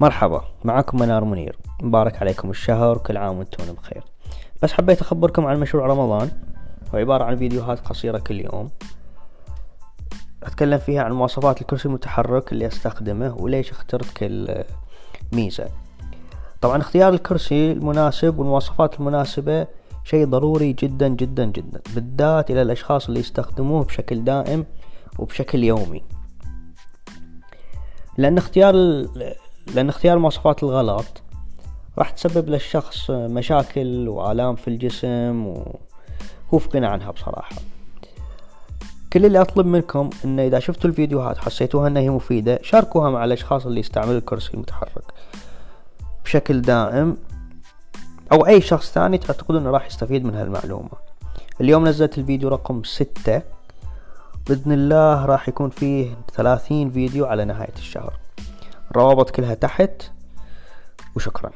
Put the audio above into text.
مرحبا معكم منار منير. مبارك عليكم الشهر كل عام وأنتم بخير. بس حبيت أخبركم عن مشروع رمضان. هو عبارة عن فيديوهات قصيرة كل يوم. أتكلم فيها عن مواصفات الكرسي المتحرك اللي أستخدمه وليش اخترت كل ميزة. طبعا اختيار الكرسي المناسب والمواصفات المناسبة شيء ضروري جدا جدا جدا. بالذات إلى الأشخاص اللي يستخدموه بشكل دائم وبشكل يومي. لأن اختيار لأن اختيار المواصفات الغلط راح تسبب للشخص مشاكل وآلام في الجسم وهو في غنى عنها بصراحة. كل اللي أطلب منكم إن إذا شفتوا الفيديوهات حسيتوها إنها هي مفيدة شاركوها مع الأشخاص اللي يستعملوا الكرسي المتحرك بشكل دائم أو أي شخص ثاني تعتقدون إنه راح يستفيد من هالمعلومة. اليوم نزلت الفيديو رقم ستة. بإذن الله راح يكون فيه ثلاثين فيديو على نهاية الشهر. الروابط كلها تحت وشكرا.